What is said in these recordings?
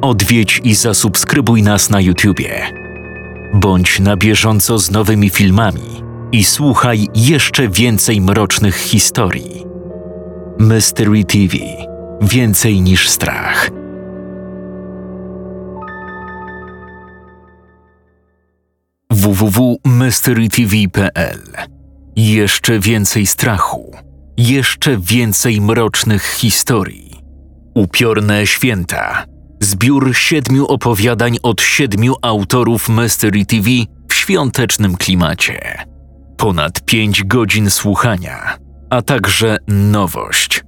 odwiedź i zasubskrybuj nas na YouTubie. Bądź na bieżąco z nowymi filmami i słuchaj jeszcze więcej mrocznych historii. Mystery TV Więcej niż strach. www.mysterytv.pl Jeszcze więcej strachu, jeszcze więcej mrocznych historii. Upiorne święta. Zbiór siedmiu opowiadań od siedmiu autorów Mystery TV w świątecznym klimacie. Ponad pięć godzin słuchania, a także nowość.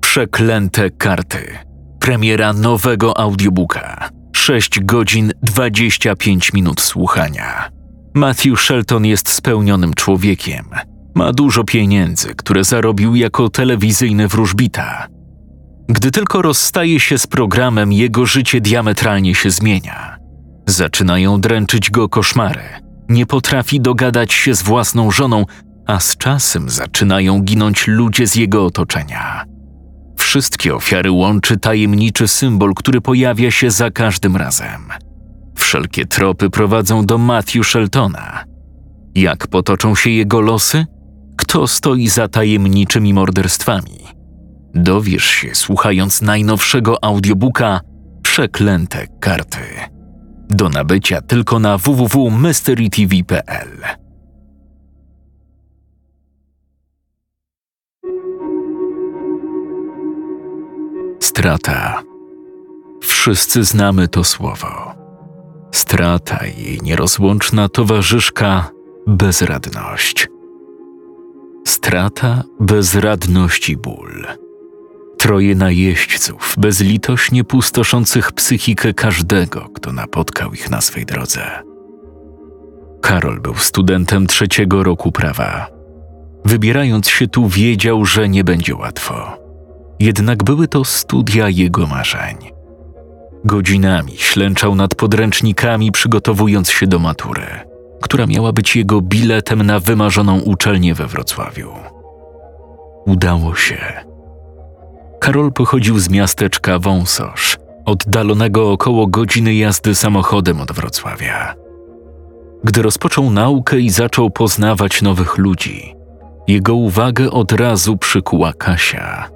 Przeklęte karty. Premiera nowego audiobooka. 6 godzin 25 minut słuchania. Matthew Shelton jest spełnionym człowiekiem. Ma dużo pieniędzy, które zarobił jako telewizyjny wróżbita. Gdy tylko rozstaje się z programem, jego życie diametralnie się zmienia. Zaczynają dręczyć go koszmary. Nie potrafi dogadać się z własną żoną, a z czasem zaczynają ginąć ludzie z jego otoczenia. Wszystkie ofiary łączy tajemniczy symbol, który pojawia się za każdym razem. Wszelkie tropy prowadzą do Matthew Sheltona. Jak potoczą się jego losy? Kto stoi za tajemniczymi morderstwami? Dowiesz się słuchając najnowszego audiobooka Przeklęte karty. Do nabycia tylko na www.mysterytv.pl. Strata. Wszyscy znamy to słowo. Strata i nierozłączna towarzyszka bezradność. Strata, bezradność i ból. Troje najeźdźców, bezlitośnie pustoszących psychikę każdego, kto napotkał ich na swej drodze. Karol był studentem trzeciego roku prawa. Wybierając się tu, wiedział, że nie będzie łatwo. Jednak były to studia jego marzeń. Godzinami ślęczał nad podręcznikami, przygotowując się do matury, która miała być jego biletem na wymarzoną uczelnię we Wrocławiu. Udało się. Karol pochodził z miasteczka Wąsosz, oddalonego około godziny jazdy samochodem od Wrocławia. Gdy rozpoczął naukę i zaczął poznawać nowych ludzi, jego uwagę od razu przykuła Kasia.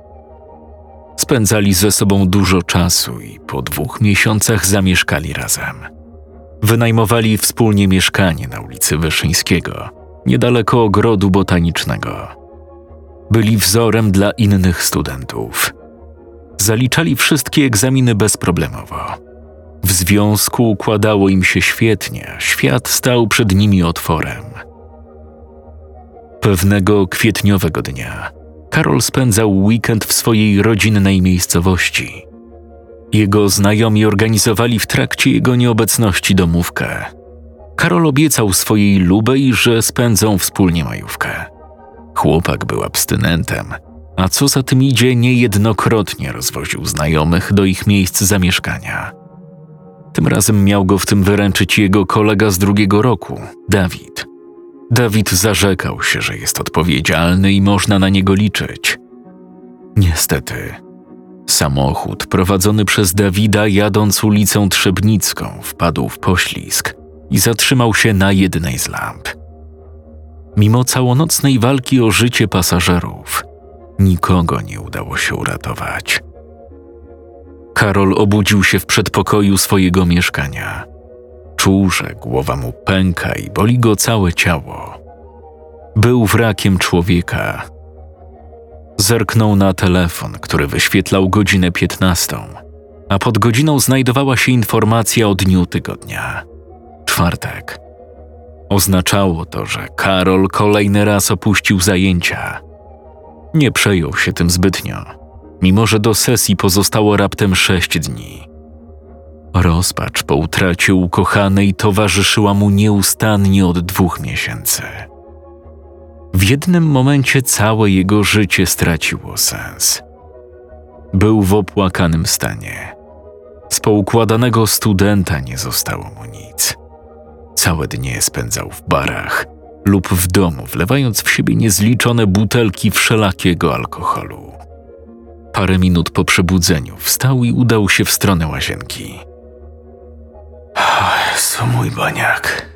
Spędzali ze sobą dużo czasu i po dwóch miesiącach zamieszkali razem. Wynajmowali wspólnie mieszkanie na ulicy Wyszyńskiego, niedaleko ogrodu botanicznego. Byli wzorem dla innych studentów. Zaliczali wszystkie egzaminy bezproblemowo. W związku układało im się świetnie, świat stał przed nimi otworem. Pewnego kwietniowego dnia Karol spędzał weekend w swojej rodzinnej miejscowości. Jego znajomi organizowali w trakcie jego nieobecności domówkę. Karol obiecał swojej lubej, że spędzą wspólnie majówkę. Chłopak był abstynentem, a co za tym idzie, niejednokrotnie rozwoził znajomych do ich miejsc zamieszkania. Tym razem miał go w tym wyręczyć jego kolega z drugiego roku, Dawid. Dawid zarzekał się, że jest odpowiedzialny i można na niego liczyć. Niestety, samochód prowadzony przez Dawida jadąc ulicą Trzebnicką wpadł w poślizg i zatrzymał się na jednej z lamp. Mimo całonocnej walki o życie pasażerów, nikogo nie udało się uratować. Karol obudził się w przedpokoju swojego mieszkania. Czuł, że głowa mu pęka i boli go całe ciało. Był wrakiem człowieka. Zerknął na telefon, który wyświetlał godzinę piętnastą, a pod godziną znajdowała się informacja o dniu tygodnia czwartek. Oznaczało to, że Karol kolejny raz opuścił zajęcia. Nie przejął się tym zbytnio, mimo że do sesji pozostało raptem sześć dni. Rozpacz po utracie ukochanej towarzyszyła mu nieustannie od dwóch miesięcy. W jednym momencie całe jego życie straciło sens. Był w opłakanym stanie. Z poukładanego studenta nie zostało mu nic. Całe dnie spędzał w barach lub w domu, wlewając w siebie niezliczone butelki wszelakiego alkoholu. Parę minut po przebudzeniu wstał i udał się w stronę łazienki To mój baniak.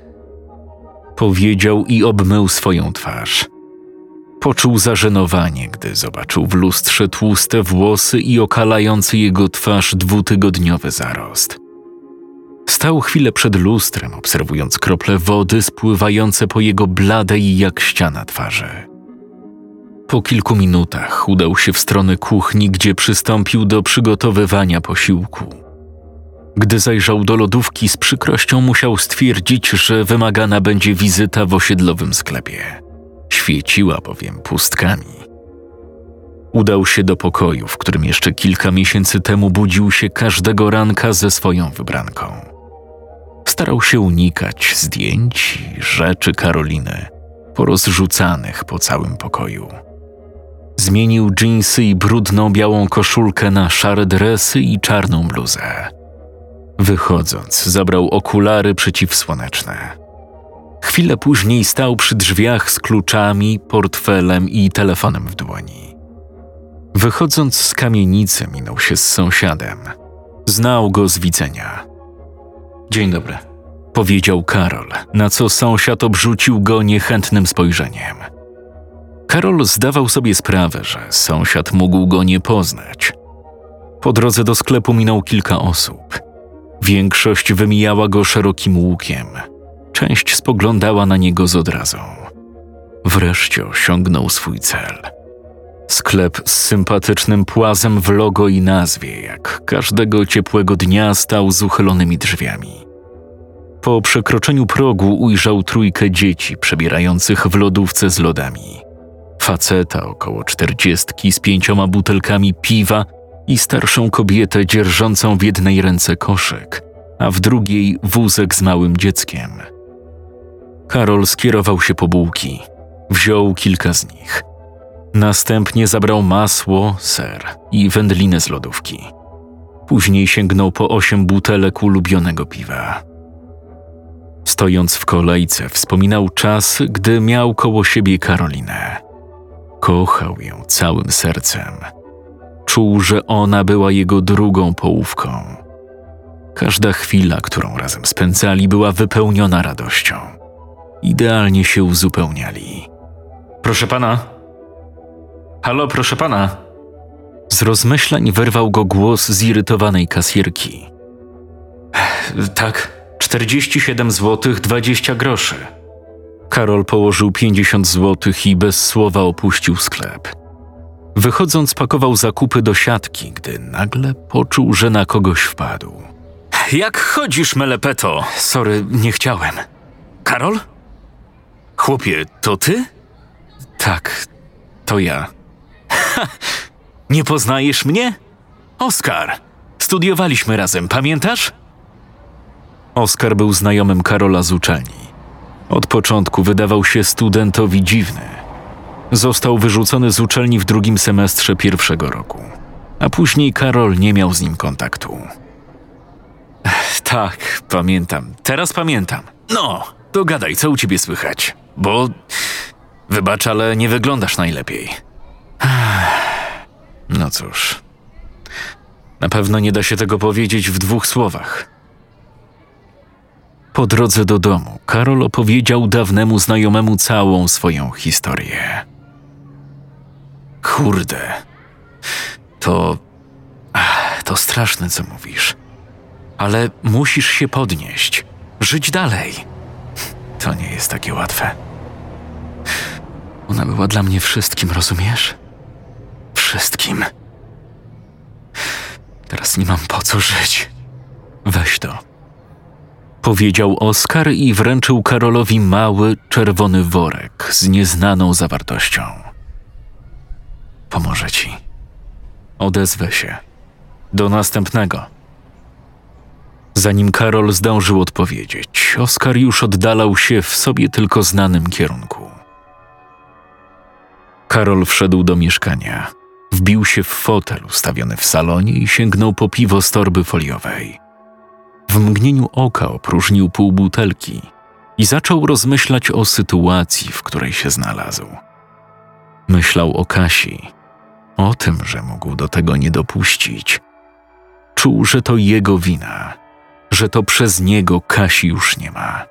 Powiedział i obmył swoją twarz. Poczuł zażenowanie, gdy zobaczył w lustrze tłuste włosy i okalający jego twarz dwutygodniowy zarost. Stał chwilę przed lustrem, obserwując krople wody spływające po jego bladej jak ściana twarzy. Po kilku minutach udał się w stronę kuchni, gdzie przystąpił do przygotowywania posiłku. Gdy zajrzał do lodówki, z przykrością musiał stwierdzić, że wymagana będzie wizyta w osiedlowym sklepie. Świeciła bowiem pustkami. Udał się do pokoju, w którym jeszcze kilka miesięcy temu budził się każdego ranka ze swoją wybranką. Starał się unikać zdjęć i rzeczy Karoliny, porozrzucanych po całym pokoju. Zmienił dżinsy i brudną białą koszulkę na szare dresy i czarną bluzę. Wychodząc, zabrał okulary przeciwsłoneczne. Chwilę później stał przy drzwiach z kluczami, portfelem i telefonem w dłoni. Wychodząc z kamienicy, minął się z sąsiadem. Znał go z widzenia. Dzień dobry, powiedział Karol, na co sąsiad obrzucił go niechętnym spojrzeniem. Karol zdawał sobie sprawę, że sąsiad mógł go nie poznać. Po drodze do sklepu minął kilka osób. Większość wymijała go szerokim łukiem. Część spoglądała na niego z odrazą. Wreszcie osiągnął swój cel. Sklep z sympatycznym płazem w logo i nazwie, jak każdego ciepłego dnia stał z uchylonymi drzwiami. Po przekroczeniu progu ujrzał trójkę dzieci przebierających w lodówce z lodami. Faceta około czterdziestki z pięcioma butelkami piwa i starszą kobietę dzierżącą w jednej ręce koszyk, a w drugiej wózek z małym dzieckiem. Karol skierował się po bułki. Wziął kilka z nich. Następnie zabrał masło, ser i wędlinę z lodówki. Później sięgnął po osiem butelek ulubionego piwa. Stojąc w kolejce, wspominał czas, gdy miał koło siebie Karolinę. Kochał ją całym sercem. Czuł, że ona była jego drugą połówką. Każda chwila, którą razem spędzali, była wypełniona radością. Idealnie się uzupełniali. Proszę pana. Halo, proszę pana. Z rozmyślań wyrwał go głos zirytowanej kasjerki. Tak, 47 zł 20 groszy. Karol położył 50 zł i bez słowa opuścił sklep. Wychodząc, pakował zakupy do siatki, gdy nagle poczuł, że na kogoś wpadł. Jak chodzisz, melepeto? Sorry, nie chciałem. Karol? Chłopie, to ty? Tak, to ja. Ha, nie poznajesz mnie? Oskar. Studiowaliśmy razem, pamiętasz? Oskar był znajomym Karola z uczelni. Od początku wydawał się studentowi dziwny. Został wyrzucony z uczelni w drugim semestrze pierwszego roku, a później Karol nie miał z nim kontaktu. Tak, pamiętam. Teraz pamiętam. No, to gadaj, co u ciebie słychać? Bo. Wybacz, ale nie wyglądasz najlepiej. No cóż. Na pewno nie da się tego powiedzieć w dwóch słowach. Po drodze do domu Karol opowiedział dawnemu znajomemu całą swoją historię. Kurde. To. To straszne, co mówisz. Ale musisz się podnieść, żyć dalej. To nie jest takie łatwe. Ona była dla mnie wszystkim, rozumiesz? Wszystkim. Teraz nie mam po co żyć. Weź to powiedział Oskar i wręczył Karolowi mały, czerwony worek z nieznaną zawartością. Pomoże ci. Odezwę się. Do następnego. Zanim Karol zdążył odpowiedzieć, Oskar już oddalał się w sobie tylko znanym kierunku. Karol wszedł do mieszkania. Wbił się w fotel ustawiony w salonie i sięgnął po piwo z torby foliowej. W mgnieniu oka opróżnił pół butelki i zaczął rozmyślać o sytuacji, w której się znalazł. Myślał o Kasi, o tym, że mógł do tego nie dopuścić. Czuł, że to jego wina, że to przez niego Kasi już nie ma.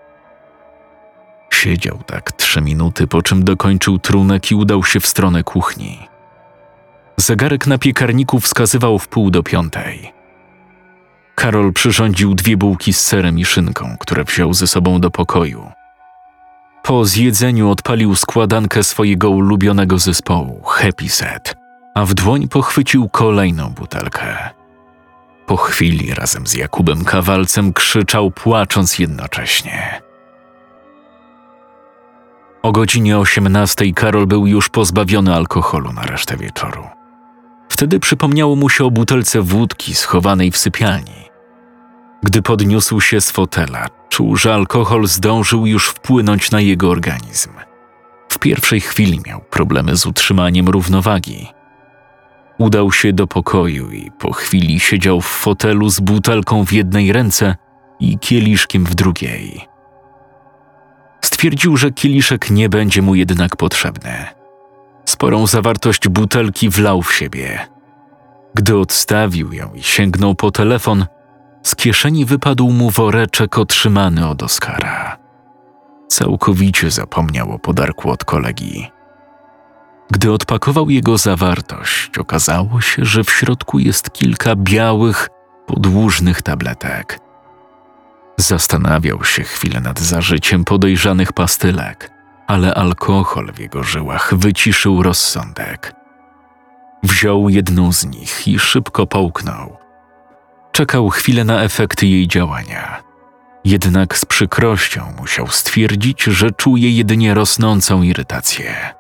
Siedział tak trzy minuty, po czym dokończył trunek i udał się w stronę kuchni. Zegarek na piekarniku wskazywał w pół do piątej. Karol przyrządził dwie bułki z serem i szynką, które wziął ze sobą do pokoju. Po zjedzeniu odpalił składankę swojego ulubionego zespołu, Happy Set, a w dłoń pochwycił kolejną butelkę. Po chwili razem z Jakubem Kawalcem krzyczał, płacząc jednocześnie. O godzinie 18 Karol był już pozbawiony alkoholu na resztę wieczoru. Wtedy przypomniało mu się o butelce wódki schowanej w sypialni. Gdy podniósł się z fotela, czuł, że alkohol zdążył już wpłynąć na jego organizm. W pierwszej chwili miał problemy z utrzymaniem równowagi. Udał się do pokoju i po chwili siedział w fotelu z butelką w jednej ręce i kieliszkiem w drugiej. Stwierdził, że kieliszek nie będzie mu jednak potrzebny. Sporą zawartość butelki wlał w siebie. Gdy odstawił ją i sięgnął po telefon, z kieszeni wypadł mu woreczek otrzymany od Oskara. Całkowicie zapomniał o podarku od kolegi. Gdy odpakował jego zawartość, okazało się, że w środku jest kilka białych, podłużnych tabletek. Zastanawiał się chwilę nad zażyciem podejrzanych pastylek, ale alkohol w jego żyłach wyciszył rozsądek. Wziął jedną z nich i szybko połknął. Czekał chwilę na efekty jej działania. Jednak z przykrością musiał stwierdzić, że czuje jedynie rosnącą irytację.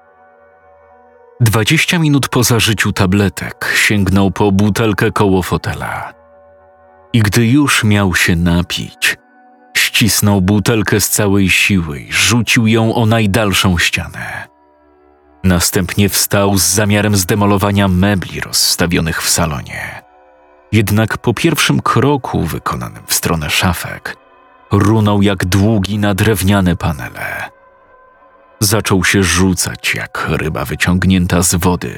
Dwadzieścia minut po zażyciu tabletek sięgnął po butelkę koło fotela. I gdy już miał się napić, ścisnął butelkę z całej siły i rzucił ją o najdalszą ścianę. Następnie wstał z zamiarem zdemolowania mebli rozstawionych w salonie. Jednak po pierwszym kroku wykonanym w stronę szafek, runął jak długi na drewniane panele. Zaczął się rzucać jak ryba wyciągnięta z wody,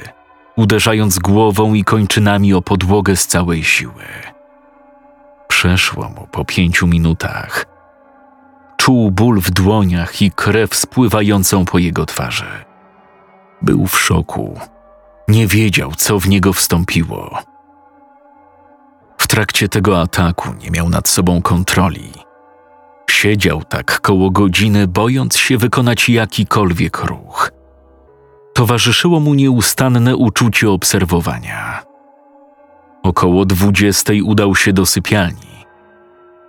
uderzając głową i kończynami o podłogę z całej siły. Przeszło mu po pięciu minutach. Czuł ból w dłoniach i krew spływającą po jego twarzy. Był w szoku. Nie wiedział, co w niego wstąpiło. W trakcie tego ataku nie miał nad sobą kontroli. Siedział tak koło godziny, bojąc się wykonać jakikolwiek ruch. Towarzyszyło mu nieustanne uczucie obserwowania. Około dwudziestej udał się do sypialni.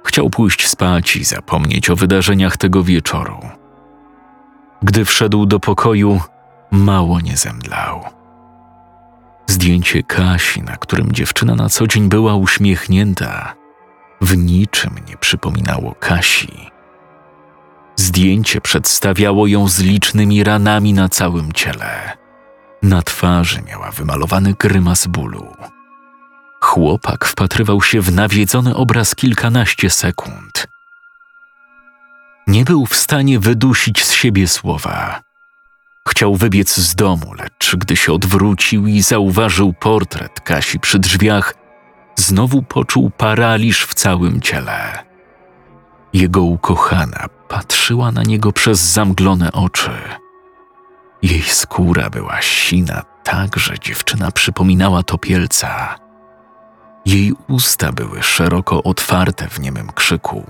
Chciał pójść spać i zapomnieć o wydarzeniach tego wieczoru. Gdy wszedł do pokoju, mało nie zemdlał. Zdjęcie Kasi, na którym dziewczyna na co dzień była uśmiechnięta, w niczym nie przypominało Kasi. Zdjęcie przedstawiało ją z licznymi ranami na całym ciele. Na twarzy miała wymalowany grymas bólu. Chłopak wpatrywał się w nawiedzony obraz kilkanaście sekund. Nie był w stanie wydusić z siebie słowa. Chciał wybiec z domu, lecz gdy się odwrócił i zauważył portret Kasi przy drzwiach, znowu poczuł paraliż w całym ciele. Jego ukochana patrzyła na niego przez zamglone oczy. Jej skóra była sina tak, że dziewczyna przypominała topielca. Jej usta były szeroko otwarte w niemym krzyku.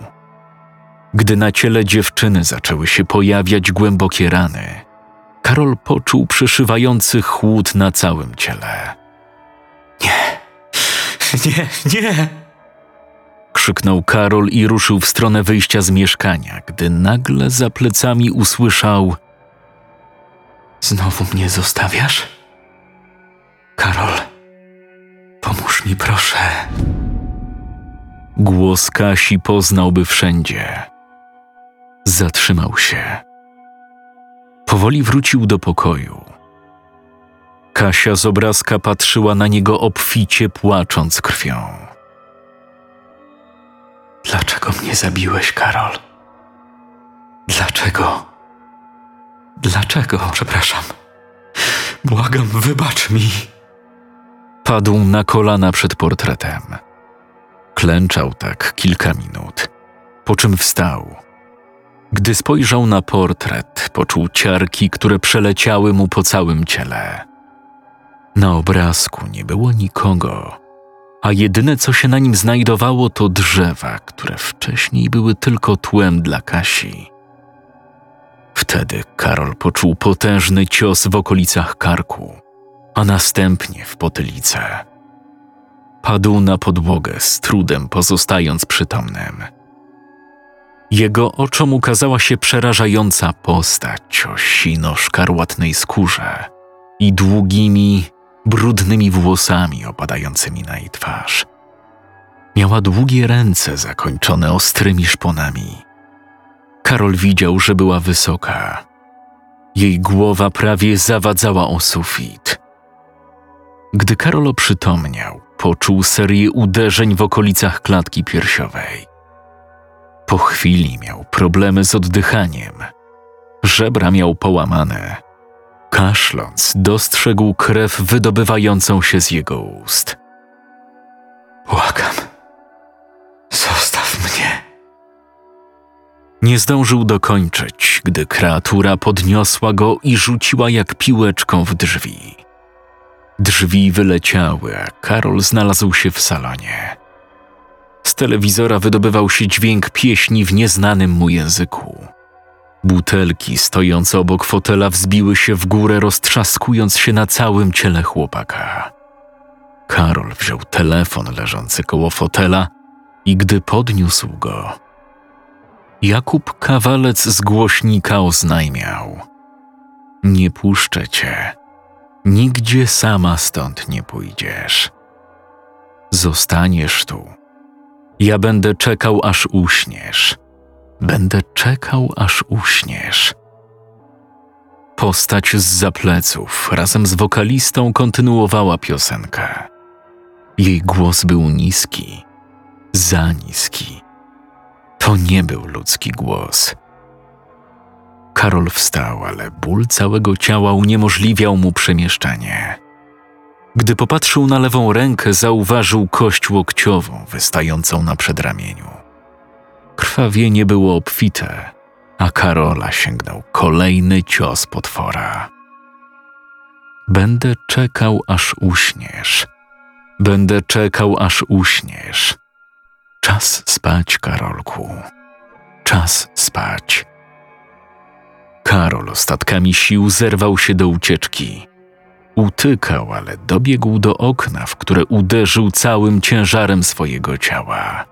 Gdy na ciele dziewczyny zaczęły się pojawiać głębokie rany, Karol poczuł przeszywający chłód na całym ciele. Nie, nie, nie! Krzyknął Karol i ruszył w stronę wyjścia z mieszkania, gdy nagle za plecami usłyszał: Znowu mnie zostawiasz? Karol, pomóż mi proszę. Głos Kasi poznałby wszędzie. Zatrzymał się. Powoli wrócił do pokoju. Kasia z obrazka patrzyła na niego obficie, płacząc krwią. Dlaczego mnie zabiłeś, Karol? Dlaczego? Dlaczego? Przepraszam. Błagam, wybacz mi. Padł na kolana przed portretem. Klęczał tak kilka minut, po czym wstał. Gdy spojrzał na portret, poczuł ciarki, które przeleciały mu po całym ciele. Na obrazku nie było nikogo, a jedyne co się na nim znajdowało to drzewa, które wcześniej były tylko tłem dla Kasi. Wtedy Karol poczuł potężny cios w okolicach karku, a następnie w potylicę. Padł na podłogę z trudem pozostając przytomnym. Jego oczom ukazała się przerażająca postać o sino-szkarłatnej skórze i długimi, brudnymi włosami opadającymi na jej twarz. Miała długie ręce zakończone ostrymi szponami. Karol widział, że była wysoka. Jej głowa prawie zawadzała o sufit. Gdy Karol oprzytomniał, poczuł serię uderzeń w okolicach klatki piersiowej. Po chwili miał problemy z oddychaniem. Żebra miał połamane. Kaszląc, dostrzegł krew wydobywającą się z jego ust. Błagam. Zostaw mnie. Nie zdążył dokończyć, gdy kreatura podniosła go i rzuciła jak piłeczką w drzwi. Drzwi wyleciały, a Karol znalazł się w salonie. Z telewizora wydobywał się dźwięk pieśni w nieznanym mu języku. Butelki stojące obok fotela wzbiły się w górę, roztrzaskując się na całym ciele chłopaka. Karol wziął telefon leżący koło fotela i gdy podniósł go, Jakub Kawalec z głośnika oznajmiał: Nie puszczę cię. Nigdzie sama stąd nie pójdziesz. Zostaniesz tu. Ja będę czekał, aż uśniesz. Będę czekał, aż uśniesz. Postać z zapleców razem z wokalistą kontynuowała piosenkę. Jej głos był niski, za niski. To nie był ludzki głos. Karol wstał, ale ból całego ciała uniemożliwiał mu przemieszczanie. Gdy popatrzył na lewą rękę, zauważył kość łokciową wystającą na przedramieniu. Krwawienie było obfite, a Karola sięgnął kolejny cios potwora. Będę czekał, aż uśniesz. Będę czekał, aż uśniesz. Czas spać, Karolku. Czas spać. Karol ostatkami sił zerwał się do ucieczki. Utykał, ale dobiegł do okna, w które uderzył całym ciężarem swojego ciała.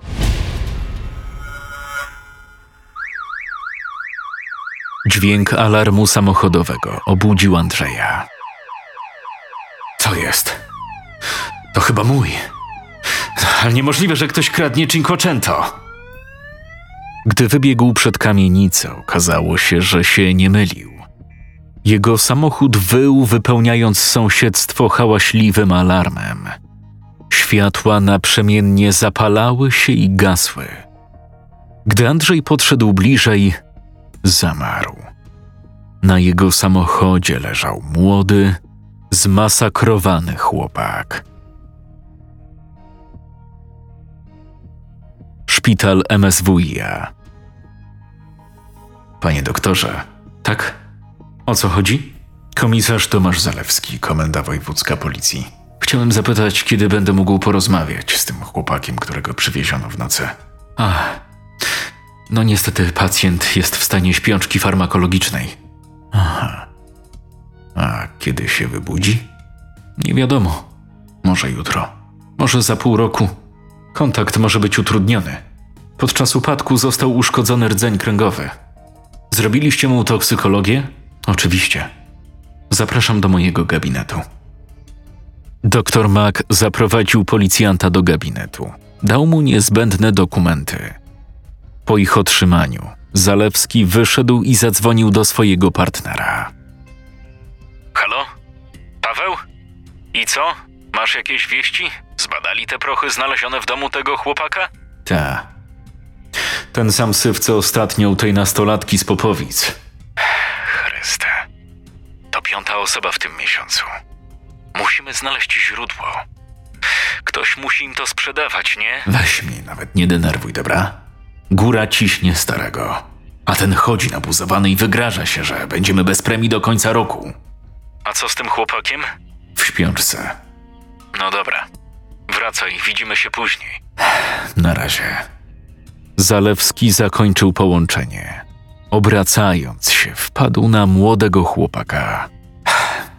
Dźwięk alarmu samochodowego obudził Andrzeja. Co jest? To chyba mój. Ale niemożliwe, że ktoś kradnie Cinquecento. Gdy wybiegł przed kamienicę, okazało się, że się nie mylił. Jego samochód wył, wypełniając sąsiedztwo hałaśliwym alarmem. Światła naprzemiennie zapalały się i gasły. Gdy Andrzej podszedł bliżej, zamarł. Na jego samochodzie leżał młody, zmasakrowany chłopak. Szpital MSWiA. Panie doktorze, tak? O co chodzi? Komisarz Tomasz Zalewski, komenda wojewódzka policji. Chciałem zapytać, kiedy będę mógł porozmawiać z tym chłopakiem, którego przywieziono w nocy. Ach, no niestety pacjent jest w stanie śpiączki farmakologicznej. Aha. A kiedy się wybudzi? Nie wiadomo. Może jutro. Może za pół roku. Kontakt może być utrudniony. Podczas upadku został uszkodzony rdzeń kręgowy. Zrobiliście mu toksykologię? Oczywiście. Zapraszam do mojego gabinetu. Doktor Mack zaprowadził policjanta do gabinetu. Dał mu niezbędne dokumenty. Po ich otrzymaniu, Zalewski wyszedł i zadzwonił do swojego partnera. Halo? Paweł? I co? Masz jakieś wieści? Zbadali te prochy znalezione w domu tego chłopaka? Ta. Ten sam syf, co ostatnio u tej nastolatki z Popowic. To piąta osoba w tym miesiącu. Musimy znaleźć źródło. Ktoś musi im to sprzedawać, nie? Weź mnie nawet nie denerwuj, dobra? Góra ciśnie starego, a ten chodzi nabuzowany i wygraża się, że będziemy bez premii do końca roku. A co z tym chłopakiem? W śpiączce. No dobra. Wracaj, widzimy się później. Na razie. Zalewski zakończył połączenie. Obracając się, wpadł na młodego chłopaka.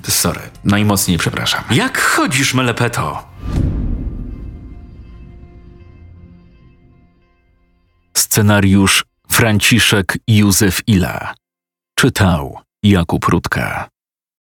Sorry, najmocniej przepraszam. Jak chodzisz, melepeto? Scenariusz Franciszek Józef Ila. Czytał Jakub Rutka.